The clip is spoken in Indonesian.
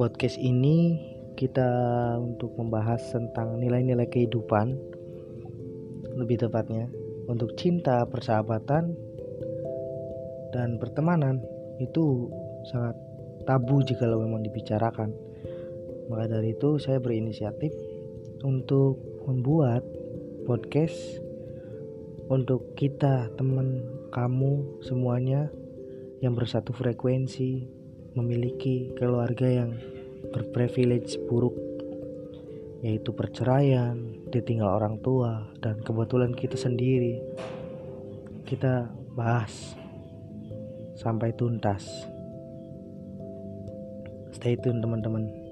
podcast ini kita untuk membahas tentang nilai-nilai kehidupan lebih tepatnya untuk cinta, persahabatan dan pertemanan itu sangat tabu jika memang dibicarakan. Maka dari itu saya berinisiatif untuk membuat podcast untuk kita teman kamu semuanya yang bersatu frekuensi memiliki keluarga yang berprivilege buruk yaitu perceraian, ditinggal orang tua dan kebetulan kita sendiri. Kita bahas sampai tuntas. Stay tune teman-teman.